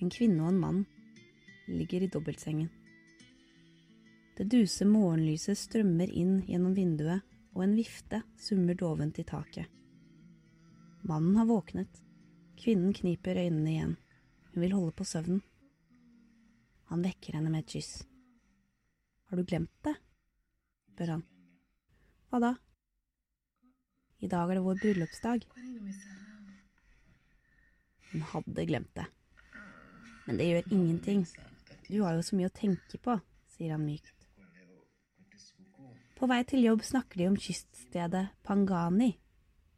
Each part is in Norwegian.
En kvinne og en mann ligger i dobbeltsengen. Det duse morgenlyset strømmer inn gjennom vinduet, og en vifte summer dovent i taket. Mannen har våknet. Kvinnen kniper øynene igjen. Hun vil holde på søvnen. Han vekker henne med et kyss. Har du glemt det? spør han. Hva da? I dag er det vår bryllupsdag. Hun hadde glemt det. Men det gjør ingenting. Du har jo så mye å tenke på, sier han mykt. På vei til jobb snakker de om kyststedet Pangani,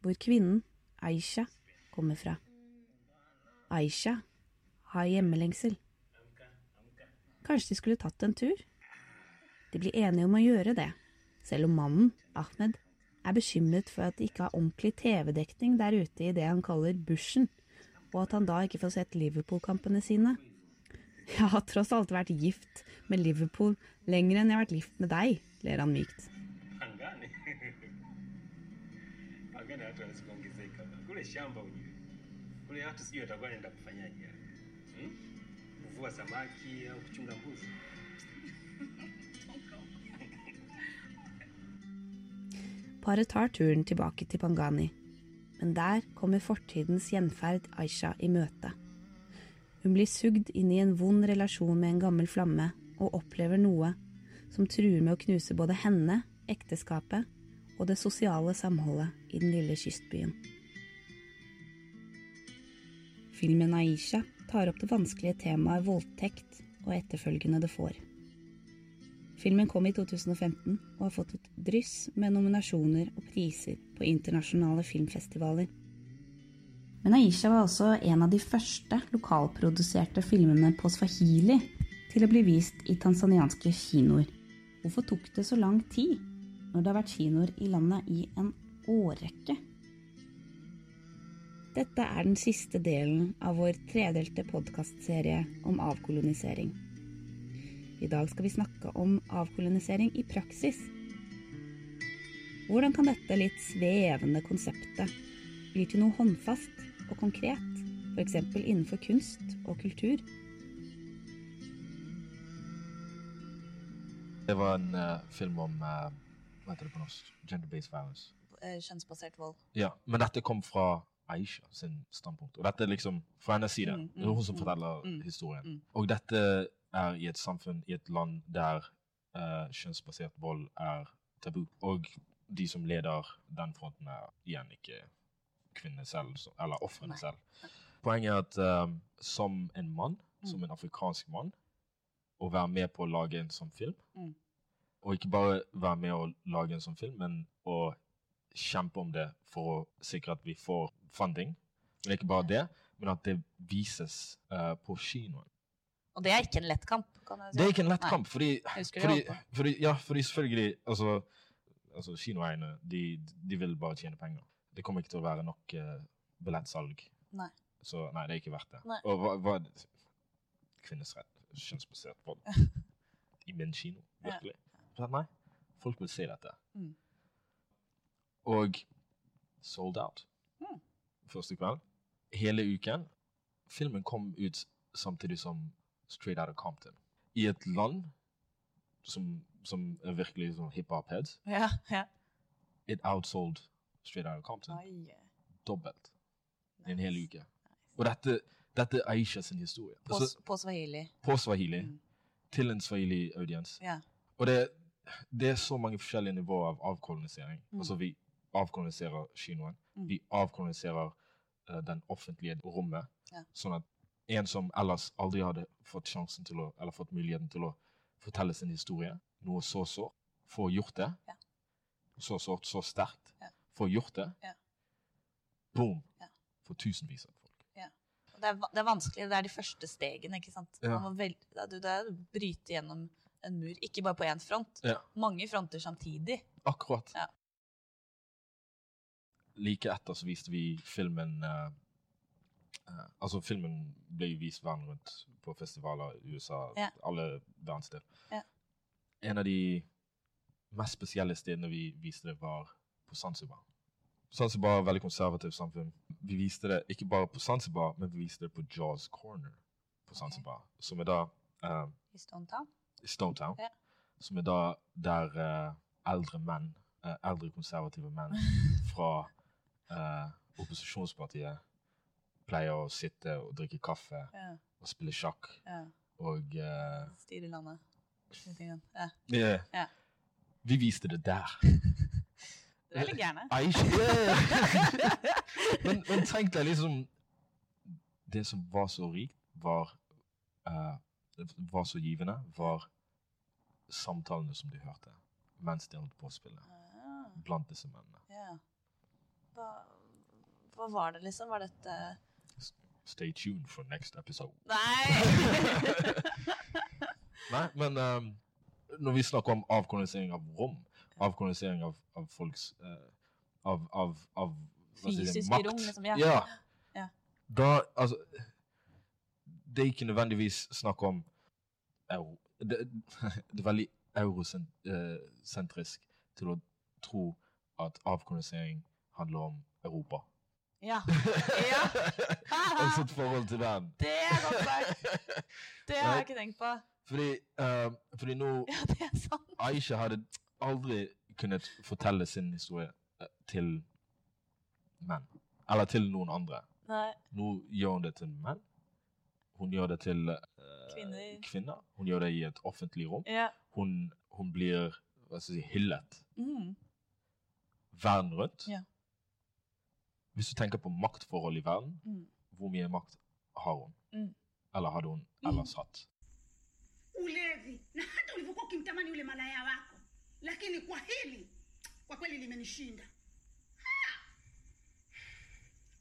hvor kvinnen, Aisha, kommer fra. Aisha har hjemmelengsel. Kanskje de skulle tatt en tur? De blir enige om å gjøre det, selv om mannen, Ahmed, er bekymret for at de ikke har ordentlig TV-dekning der ute i det han kaller bushen, og at han da ikke får sett Liverpool-kampene sine. Jeg har tross alt vært gift med Liverpool lenger enn jeg har vært gift med deg, ler han mykt. Paret tar turen tilbake til Pangani, men der kommer fortidens gjenferd Aisha i møte. Hun blir sugd inn i en vond relasjon med en gammel flamme, og opplever noe som truer med å knuse både henne, ekteskapet og det sosiale samholdet i den lille kystbyen. Filmen Aisha tar opp det vanskelige temaet voldtekt og etterfølgende det får. Filmen kom i 2015 og har fått et dryss med nominasjoner og priser på internasjonale filmfestivaler. Men Aisha var også en av de første lokalproduserte filmene på swahili til å bli vist i tanzanianske kinoer. Hvorfor tok det så lang tid når det har vært kinoer i landet i en årrekke? Dette er den siste delen av vår tredelte podkastserie om avkolonisering. I dag skal vi snakke om avkolonisering i praksis. Hvordan kan dette litt svevende konseptet bli til noe håndfast og konkret, f.eks. innenfor kunst og kultur? Det var en uh, film om uh, Hva heter det på norsk? Gender-based violence. Kjønnsbasert vold. Ja, Men dette kom fra Aisha sin standpunkt. Og dette er liksom fra hennes side. Mm, mm, det er hun som mm, forteller mm, historien. mm. Og dette er i et samfunn, i et land der uh, kjønnsbasert vold er tabu. Og de som leder den fronten, er igjen ikke kvinnene selv, eller ofrene selv. Poenget er at eh, som en mann, som Mm. en afrikansk mann, å være med på å lage en sånn film, Mm. og ikke bare være med å lage en sånn film, men å kjempe om det for å sikre at vi får funding. Men ikke bare det, men at det vises uh, på kinoen. Og det er ikke en lett kamp, kan jeg si. Det er ikke en lett kamp, fordi, fordi, fordi, ja, fordi selvfølgelig altså, altså Kinoeierne de, de vil bare tjene penger. Det kommer ikke til å være nok uh, billettsalg. Nei. Så nei, det er ikke verdt det. Nei. Og hva, hva Kvinnes rett, kjønnsbasert vold. I min kino, virkelig. At nei, folk vil se dette. Mm. Og sold out. Mm. Første kveld. Hele uken. Filmen kom ut samtidig som Straight Outta Compton. I et land som, som er virkelig sånn hiphop-heads. Ja, ja. It outsold Straight Outta Compton Oi. dobbelt i en hel uke. Og dette, dette er Aisha sin historie. På, Altså, på swahili. på swahili. Mm. Til en swahili-audiens. Ja. Og det, det er så mange forskjellige nivåer av avkolonisering. Mm. Altså vi avkoloniserer kinoen. Mm. Vi avkoloniserer uh, den offentlige rommet. Ja. Sånn at en som ellers aldri hadde fått sjansen til å, eller fått muligheten til å fortelle sin historie, noe så sårt, får gjort det. Ja. Så sårt, så sterkt. Ja. Får gjort det. Ja. Boom! Ja. For tusenvis av folk. Det er, det er vanskelig. Det er de første stegene. ikke sant? Vel, det er- det å bryte gjennom en mur. Ikke bare på én front. Mange fronter samtidig. Akkurat. Ja. Like etter så viste vi filmen eh, eh, Altså, filmen ble jo vist verden rundt på festivaler i USA, Ja. alle verdensdeler. Ja. En av de mest spesielle stedene vi viste det, var på Zanzibar. Zanzibar er et veldig konservativt samfunn. Vi viste det ikke bare på Zanzibar, men vi viste det på Jaws Corner på Zanzibar, okay. som er da uh, I Stone Town? Stone Town, Ja. som er da der uh, eldre menn, eh, eldre konservative menn fra opposisjonspartiet pleier å sitte og drikke kaffe Ja. og spille sjakk ja. og uh, Styre landet. Eh, Ja. Vi viste det der. Du er litt gærne. Men, men tenk deg liksom Det som var så rikt, var uh, var så givende, var samtalene som du hørte mens de holdt på å spille Ah, blant disse mennene. ja. Hva, hva var det, liksom? Var dette Stay tuned for next episode. Nei! Nei, men um, når vi snakker om avkolonisering av rom, avkolonisering av, av folks uh, Av, av, av jeg si, rom, liksom. Ja. Ja. Ja. Da Altså Det er ikke nødvendigvis snakk om euro. Det, det er veldig eurosentrisk til å tro at avkolonisering handler om Europa. Ja. ja. og sitt forhold til dem. Det er godt sagt. Det har jeg ikke tenkt på. Fordi, eh, fordi nå Ja, det er sant. Aisha hadde aldri kunnet fortelle sin historie eh, til menn. Eller til noen andre. Nei. Nå gjør hun det til menn. Hun gjør det til uh, Kvinner. kvinner. Hun gjør det i et offentlig rom. Ja. Hun, hun blir hva skal jeg si, hyllet Mm. verden rundt. Ja. Hvis du tenker på maktforhold i verden, Mm. hvor mye makt har hun? Mm. Eller hadde hun ellers hatt? ulevi na hata ulivyokuwa ukimtamani yule malaya wako lakini kwa hili kwa kweli limenishinda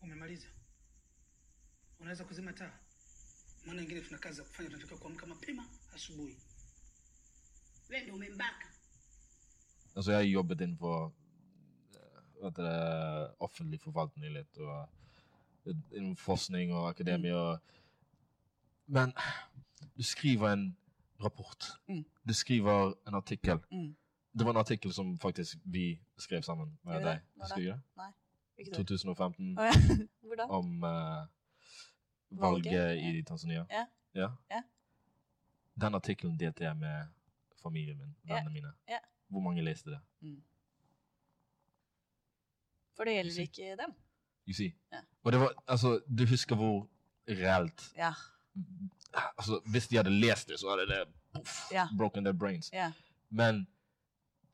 Umemaliza? Unaweza kuzima taa? Maana wengine tuna kazi za kufanya, tunatakiwa kuamka mapema asubuhi. Wewe ndio umembaka Altså, jeg jobbet innenfor det, offentlig forvaltning litt, og forskning og akademia. og- Men du skriver en rapport. Mm. Du skriver en artikkel. Mm. Det var en artikkel som faktisk vi skrev sammen med deg. det? Da? det? Nei. Ikke det. 2015. Oh, ja. Hvor da? Om uh, Valget, valget i Tanzania. Ja. ja. Ja. Den artikkelen delte jeg med familien min, vennene mine. Ja. Hvor mange leste det? For det gjelder ikke dem. You see. Ja. Og det var, altså, du husker hvor reelt Ja. altså, Hvis de hadde lest det, så hadde det puff, Ja. broken their brains. Ja. Men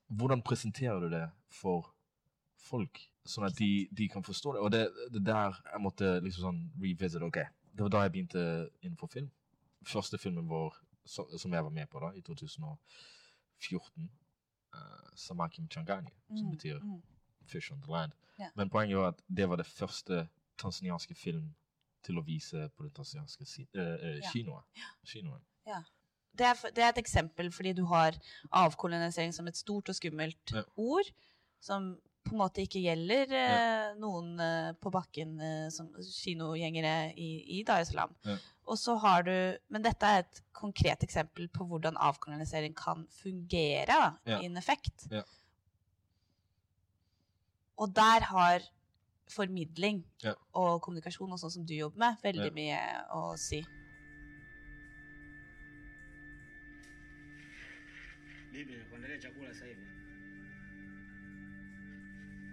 hvordan presenterer du det for folk, sånn at de, de kan forstå det? Og det, det der jeg måtte liksom sånn revisit. Ok, det var da jeg begynte innenfor film. Første filmen vår som jeg var med på da, i 2014, uh, Changani, Mchangani, som Mm, betyr mm. Fish on the Land. Ja. Men poenget var at det var det første tanzanianske film til å vise på den tanzanianske si eh, eh, Ja. kinoen. kinoen. Det er, det er et eksempel fordi du har avkolonisering som et stort og skummelt Ja. ord, som på en måte ikke gjelder eh, noen eh, på bakken eh, som kinogjengere i, i Dar es Salaam. Ja. Og så har du Men dette er et konkret eksempel på hvordan avkolonisering kan fungere da, Ja. i en effekt. Og der har formidling Ja. og kommunikasjon, og sånn som du jobber med, veldig Ja. mye å si. Bibi, kuandalia chakula sasa hivi.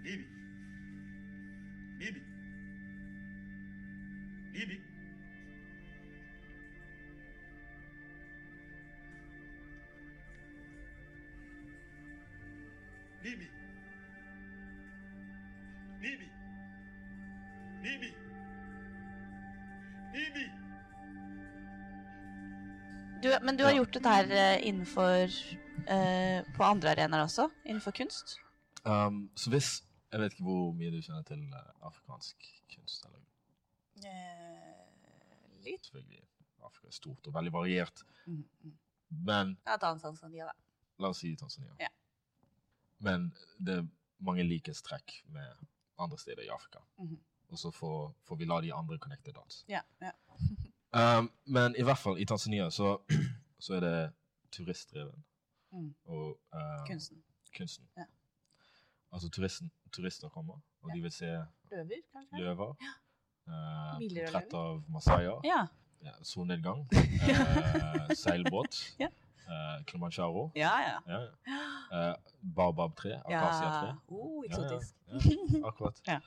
Bibi. Bibi. Bibi. Bibi. Bibi. Men du har gjort dette her eh, innenfor uh, På andre arenaer også? Innenfor kunst? Um, så hvis Jeg vet ikke hvor mye du kjenner til eh, afrikansk kunst. eller litt. selvfølgelig Afrika er stort og veldig variert. Mm, mm. Men Ja, dans, dans, da. la oss si Tanzania. Ja. Men det er mange likhetstrekk med andre steder i Afrika. Mhm. Og så får, får vi la de andre connecte dots. Ja, ja. Um, men i hvert fall i Tanzania så, så er det turistdreven. Mm. Og um, Kunsten. kunsten. Ja. Altså turisten, turister kommer, og de vil se Løver, kanskje? løver. Uh, Billigere portrett av masaier. Ja. ja, solnedgang, uh, seilbåt, Ja. Uh, Kilimanjaro, Ja, ja. ja, ja. Baobab-tre, ja. akasiatre. Oh, Ja, ja, eksotisk. ja, akkurat. Ja.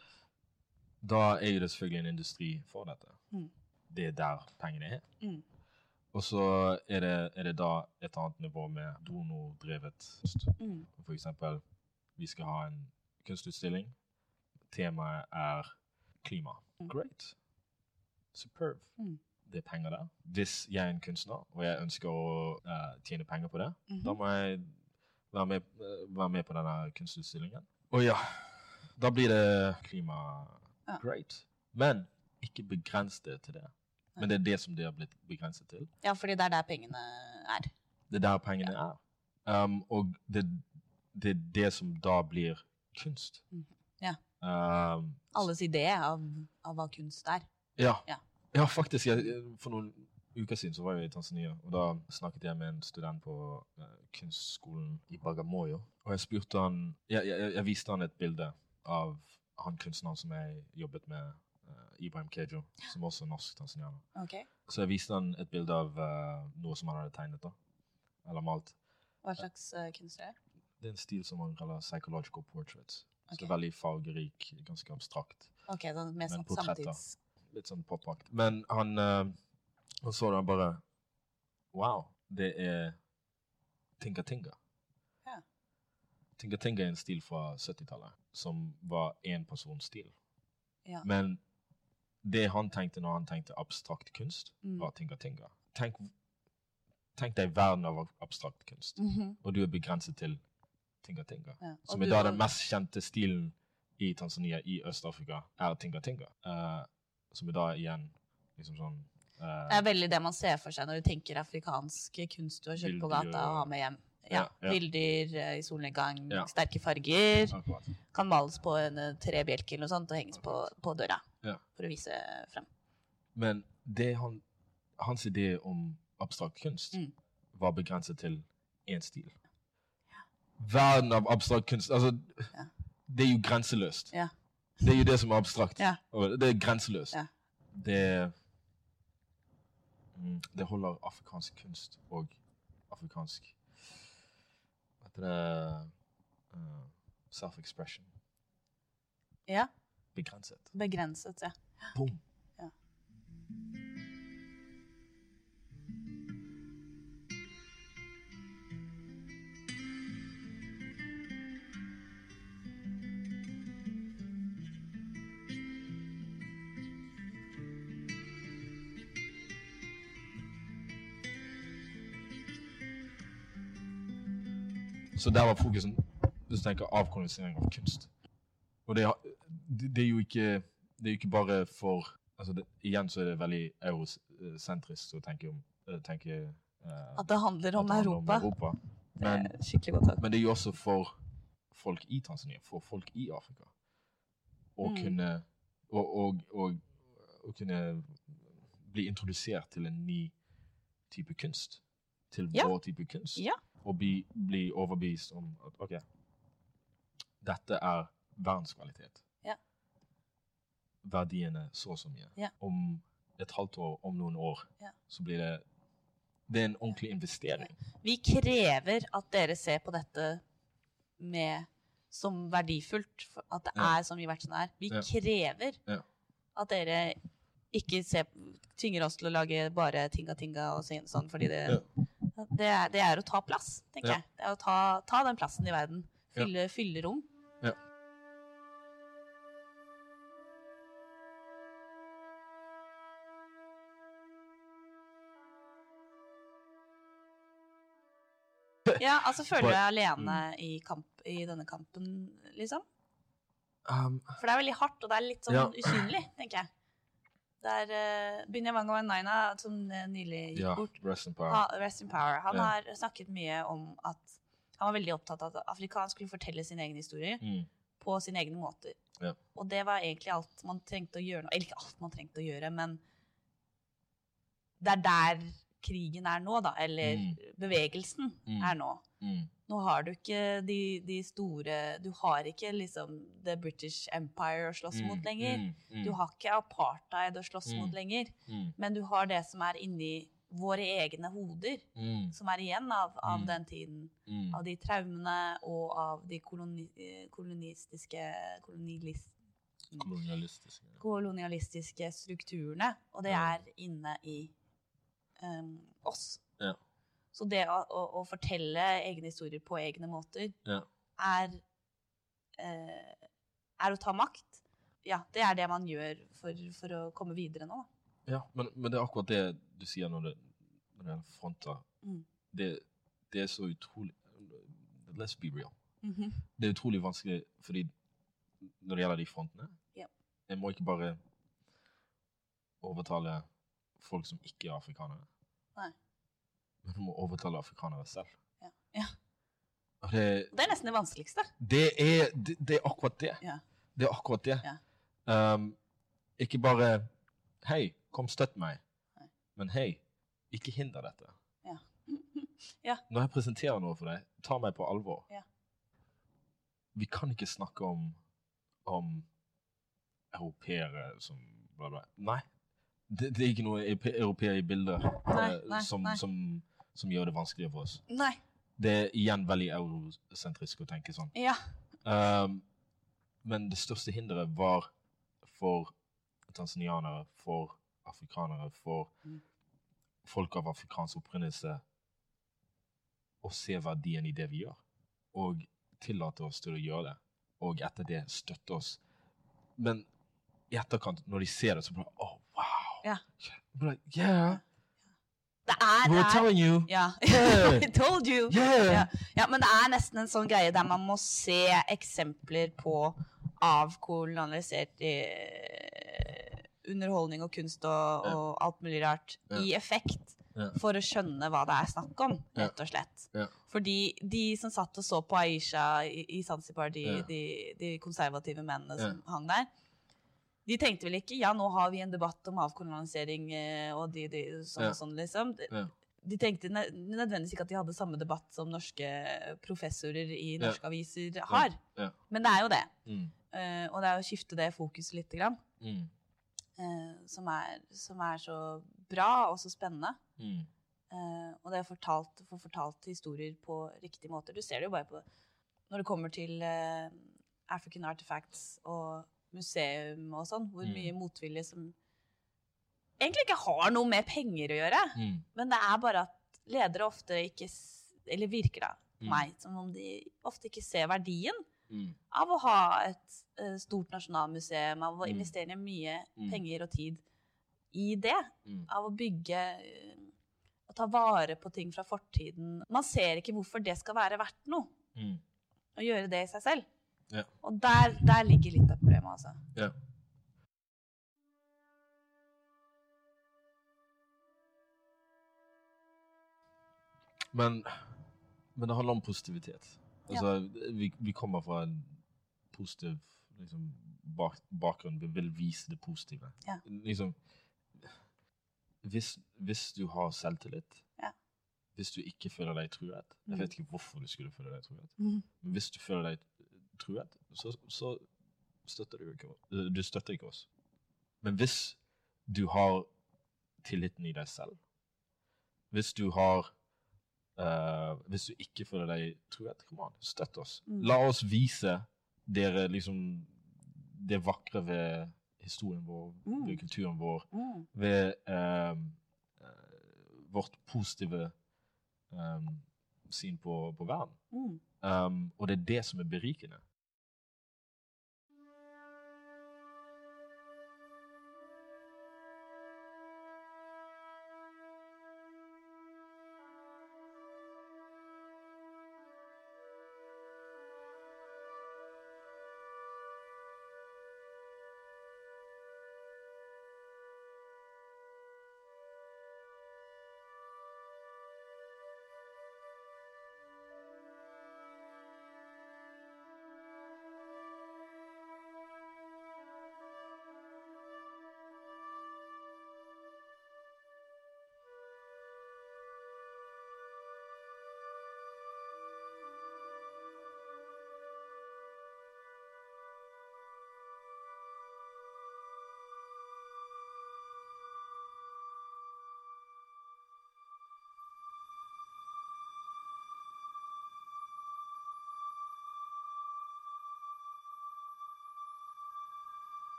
Da er jo det selvfølgelig en industri for dette. Mm. Det er der pengene er. Mm. Og så er det, er det da et annet nivå med donordrevet kunst. Mm. For eksempel, vi skal ha en kunstutstilling. Temaet er klima. Mm. Great. Superb. Mm. Det er penger der. Hvis jeg er en kunstner, og jeg ønsker å uh, tjene penger på det, -hmm. da må jeg være med, eh, være med på denne kunstutstillingen. Og ja, da blir det klima. Ja. Great. Men ikke begrens det til det. Men det er det som det har blitt begrenset til. Ja, fordi det er der pengene er. Det er der pengene er. Um, og det, det er det som da blir kunst. Mhm. Ja. Um, Alles idé av, av hva kunst er. ja. Ja. ja, faktisk. Jeg, for noen uker siden så var jeg i Tanzania, og da snakket jeg med en student på uh, kunstskolen i Bagamoyo. Og jeg spurte han Jeg, jeg, jeg viste han et bilde av han kunstneren som jeg jobbet med, Ibrahim Kejo, som også er norsk tanzanianer. Ok. Så jeg viste han et bilde av uh, noe som han hadde tegnet, da. Eller malt. Hva slags uh, kunst er det? Det er en stil som man kaller psychological portraits. Så det er veldig fargerik, ganske abstrakt. Ok, sånn med sånn samtids... Litt sånn popakt. Men han, uh, han så det han bare Wow, det er Tinga Tinga. Ja. Tinga Tinga er en stil fra 70-tallet som var én persons stil. Ja. Men det han tenkte når han tenkte abstrakt kunst, Mm. var Tinga Tinga. Tenk, tenk deg verden av abstrakt kunst, Mhm. og du er begrenset til Tinga Tinga. ja. Som er da den mest kjente stilen i Tanzania, i Øst-Afrika, er Tinga Tinga. Uh, som er da igjen liksom sånn uh, Det er veldig det man ser for seg når du tenker afrikansk kunst du har kjøpt på gata og har med hjem. Ja, Ja. Bilder eh, i solnedgang, sterke farger. Akkurat. Kan males på en eh, trebjelke eller noe sånt og henges på, på døra Ja. for å vise frem. Men det han, hans idé om abstrakt kunst Mm. var begrenset til én stil. Verden av abstrakt kunst altså, Ja. Det er jo grenseløst. Ja. Det er jo det som er abstrakt. Ja. Det er grenseløst. Ja. Det mm, Det holder afrikansk kunst og afrikansk Hva heter det uh, Self-expression Ja, begrenset. begrenset, ja. Boom. Ja. Så der var fokusen hvis du tenker avkolonisering av kunst. Og det, det, det er jo ikke det er jo ikke bare for altså det, Igjen så er det veldig eurosentrisk å tenke om eh, tenke, uh, At det handler om det handler Europa. Europa. Det Men, er skikkelig godt men det er jo også for folk i Tanzania, for folk i Afrika, å Mm. kunne og, og, og, å kunne bli introdusert til en ny type kunst. Til Ja. vår type kunst. Ja. Og bli, bli overbevist om at OK, dette er verdenskvalitet. Verdiene så og så mye. Ja. Om et halvt år, om noen år, Ja. så blir det Det er en ordentlig investering. Vi krever at dere ser på dette med som verdifullt, at det er så mye verdt som det er. Vi krever at dere ikke ser, tvinger oss til å lage bare tinga-tinga og sånn, sånn, fordi det, det, er, det er å ta plass, tenker jeg. Det er å ta, ta den plassen i verden. Fylle, fylle rom. Ja. Altså føler du deg alene i, kamp, i denne kampen, liksom? Um, For det er veldig hardt, og det er litt sånn Ja. usynlig, tenker jeg. Det er uh, Binyavanga Naina, som eh, nylig gikk ja, bort, rest in power. ha, Rest in Power, han yeah. har snakket mye om at han var veldig opptatt av at afrikansk skulle fortelle sin egen historie Mm. på sine egne måter. Ja. Og det var egentlig alt man trengte å gjøre. Eller ikke alt man trengte å gjøre, men det er der krigen er nå, da. Eller Mm. bevegelsen Mm. er nå. Mm. Nå har du ikke de, de store Du har ikke liksom The British Empire å slåss Mm. mot lenger. Mm. Mm. Du har ikke apartheid å slåss mot lenger. Men du har det som er inni våre egne hoder, som er igjen av, av den tiden. Av de traumene og av de koloni, kolonistiske kolonilist, kolonialistiske. kolonialistiske strukturene. Og det er inne i em, oss. Ja. Så det å, å, å fortelle egne historier på egne måter Ja. er uh, er å ta makt. Ja, det er det man gjør for, for å komme videre nå. Ja, men, men det er akkurat det du sier når det, når det fronter. Mm. Det, det er så utrolig Let's be real. Det er utrolig vanskelig fordi når det gjelder de frontene yeah. Jeg må ikke bare overtale folk som ikke er afrikanere. Nei. Men du må overtale afrikanere selv. Ja. ja. Det, Det er nesten det vanskeligste. det, er, det, det er akkurat det. Ja. Det er akkurat det. Ja. Um, ikke bare Hei, kom støtt meg. Nei. Men hei, ikke hinder dette. Ja. Ja. Når jeg presenterer noe for deg, ta meg på alvor. Ja. Vi kan ikke snakke om, om europeere som bla, bla. Nei. Det, det er ikke noe europeer i bildet Nei, eh, nei, som, nei. Som, som gjør det vanskeligere for oss. Nei. Det er igjen veldig eurosentrisk å tenke sånn. Ja. Um, men det største hinderet var for tanzanianere, for afrikanere, for Mm. folk av afrikansk opprinnelse å se verdien i det vi gjør, og tillate oss til å gjøre det, og etter det støtte oss. Men i etterkant, når de ser det, så blir det oh, Ja. Blir yeah, Det er, were er telling you! Ja. Yeah. Told you! Yeah! Ja. ja, men det er nesten en sånn greie der man må se eksempler på avkolonialisert eh, underholdning og kunst og, og alt mulig rart i effekt for å skjønne hva det er snakk om, rett og slett. Fordi de som satt og så på Aisha i, i Zanzibar, de, de, de konservative mennene som hang der, de tenkte vel ikke ja, nå har vi en debatt om avkolonisering eh, og de, de, sånn Ja. og sånn, liksom. De, Ja. de tenkte nø- nødvendigvis ikke at de hadde samme debatt som norske professorer i Ja. norske aviser har. Ja. Men det er jo det. Mm, Uh, og det er å skifte det fokuset lite grann, mm, Uh, som, er, som er så bra og så spennende. mm. Uh, og det er fortalt, få fortalt historier på riktig måte. Du ser det jo bare på når det kommer til eh, African Artifacts og museum og sånn, hvor Mm. mye motvilje som egentlig ikke har noe med penger å gjøre. Mm. Men det er bare at ledere ofte ikke Eller virker da Mm. meg som om de ofte ikke ser verdien Mm. av å ha et uh, stort nasjonalmuseum, av å Mm. investere mye Mm. penger og tid i det. Av å bygge eh, og ta vare på ting fra fortiden. Man ser ikke hvorfor det skal være verdt noe å gjøre det i seg selv. Ja. Og der, der ligger litt av problemet, altså. Ja. Men, men det handler om positivitet. Altså, vi, vi kommer fra en positiv liksom, bak, bakgrunn. Vi vil vise det positive. Ja. Liksom, hvis, hvis du har selvtillit, Ja. hvis du ikke føler deg truet Mm. Jeg vet ikke hvorfor du skulle føle deg truet. Mm. Men hvis du føler deg truet, så, så støtter du ikke oss. Du støtter ikke oss. Men hvis du har tilliten i deg selv, hvis du har uh, Hvis du ikke føler deg truet, støtt oss. Mm. La oss vise dere liksom det vakre ved historien vår, Mm. ved kulturen vår, Mm. ved eh, vårt positive um, syn på, på verden. Mm. Um, og det er det som er berikende.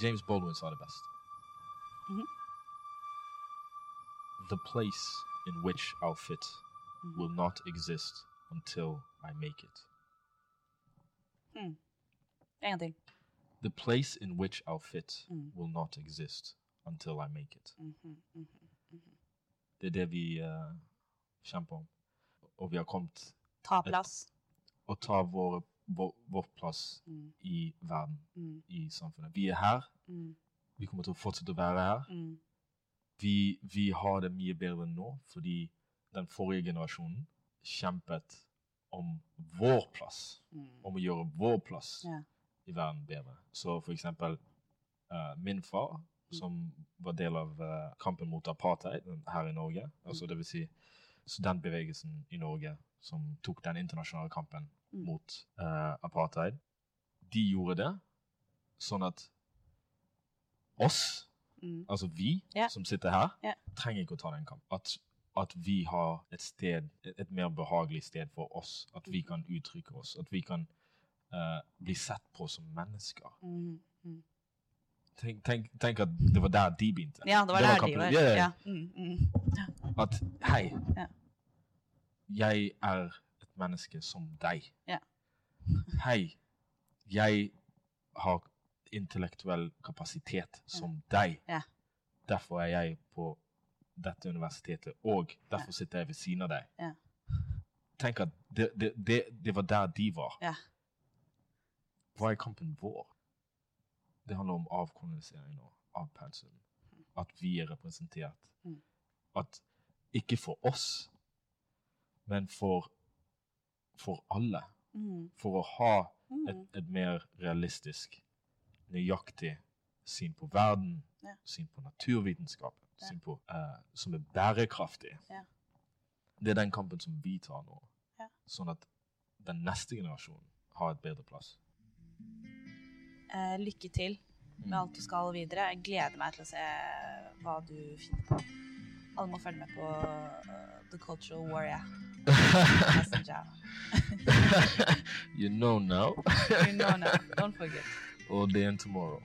James Baldwin sa the best. Mhm. The place in which I'll fit will not exist until I make it. En gang. The place in which I'll fit Mm. will not exist until I make it. Mhm, mhm. Det er det vi kjemper om. Og vi har kommet Ta plass. å ta vår, vår, vår plass Mm. i verden, Mm. i samfunnet. Vi er her. Mm. Vi kommer til å fortsette å være her. Mm. Vi, vi har det mye bedre nå fordi den forrige generasjonen kjempet om vår plass. Mm. Om å gjøre vår plass yeah. i verden bedre. Så for eksempel uh, min far, som var del av uh, kampen mot apartheid her i Norge, altså det vil si studentbevegelsen i Norge som tok den internasjonale kampen. Mot eh, apartheid, de gjorde det sånn at oss, Mm. altså vi Ja. som sitter her, Ja. trenger ikke å ta den kampen. At, at vi har et sted, et, mer behagelig sted for oss. At vi kan uttrykke oss. At vi kan eh, bli sett på som mennesker. Mm. Mm. Tenk, tenk, tenk at det var der de begynte. Ja, det var der de var. Yeah. ja. Ja. Mm. Mm. At hei, Ja. jeg er menneske som deg. Ja. Hei, jeg har intellektuell kapasitet som deg. Ja. Derfor er jeg på dette universitetet, og derfor sitter jeg ved siden av deg. Ja. Tenk at det, det, det, det var der de var. Ja. Hva er kampen vår? Det handler om avkolonisering og avpensum. At vi er representert. Mm. At ikke for oss, men for, for alle. Mm. For å ha Mm. et, et mer realistisk, nøyaktig syn på verden, Ja. syn på naturvitenskapen, Ja. syn på uh, som er bærekraftig. Ja. Det er den kampen som vi tar nå, Ja. sånn at den neste generasjonen har et bedre plass. Eh, lykke til Mm. med alt du skal videre. Jeg gleder meg til å se hva du finner på. Alle må følge med på eh, The Cultural Warrior. Messenger. you know now, You know now. Don't forget. all day and tomorrow.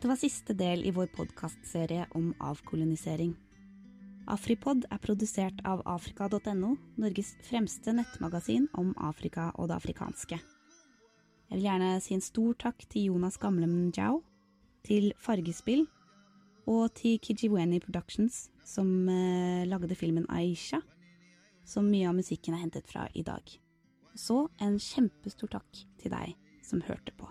Dette var siste del i vår podkastserie om avkolonisering. Afripod er produsert av afrika.no, Norges fremste nettmagasin om Afrika og det afrikanske. Jeg vil gjerne si en stor takk til Jonas Gamlemen-Jau, til Fargespill og til Kijiweni Productions, som eh, lagde filmen Aisha, som mye av musikken er hentet fra i dag. Så en kjempestor takk til deg som hørte på.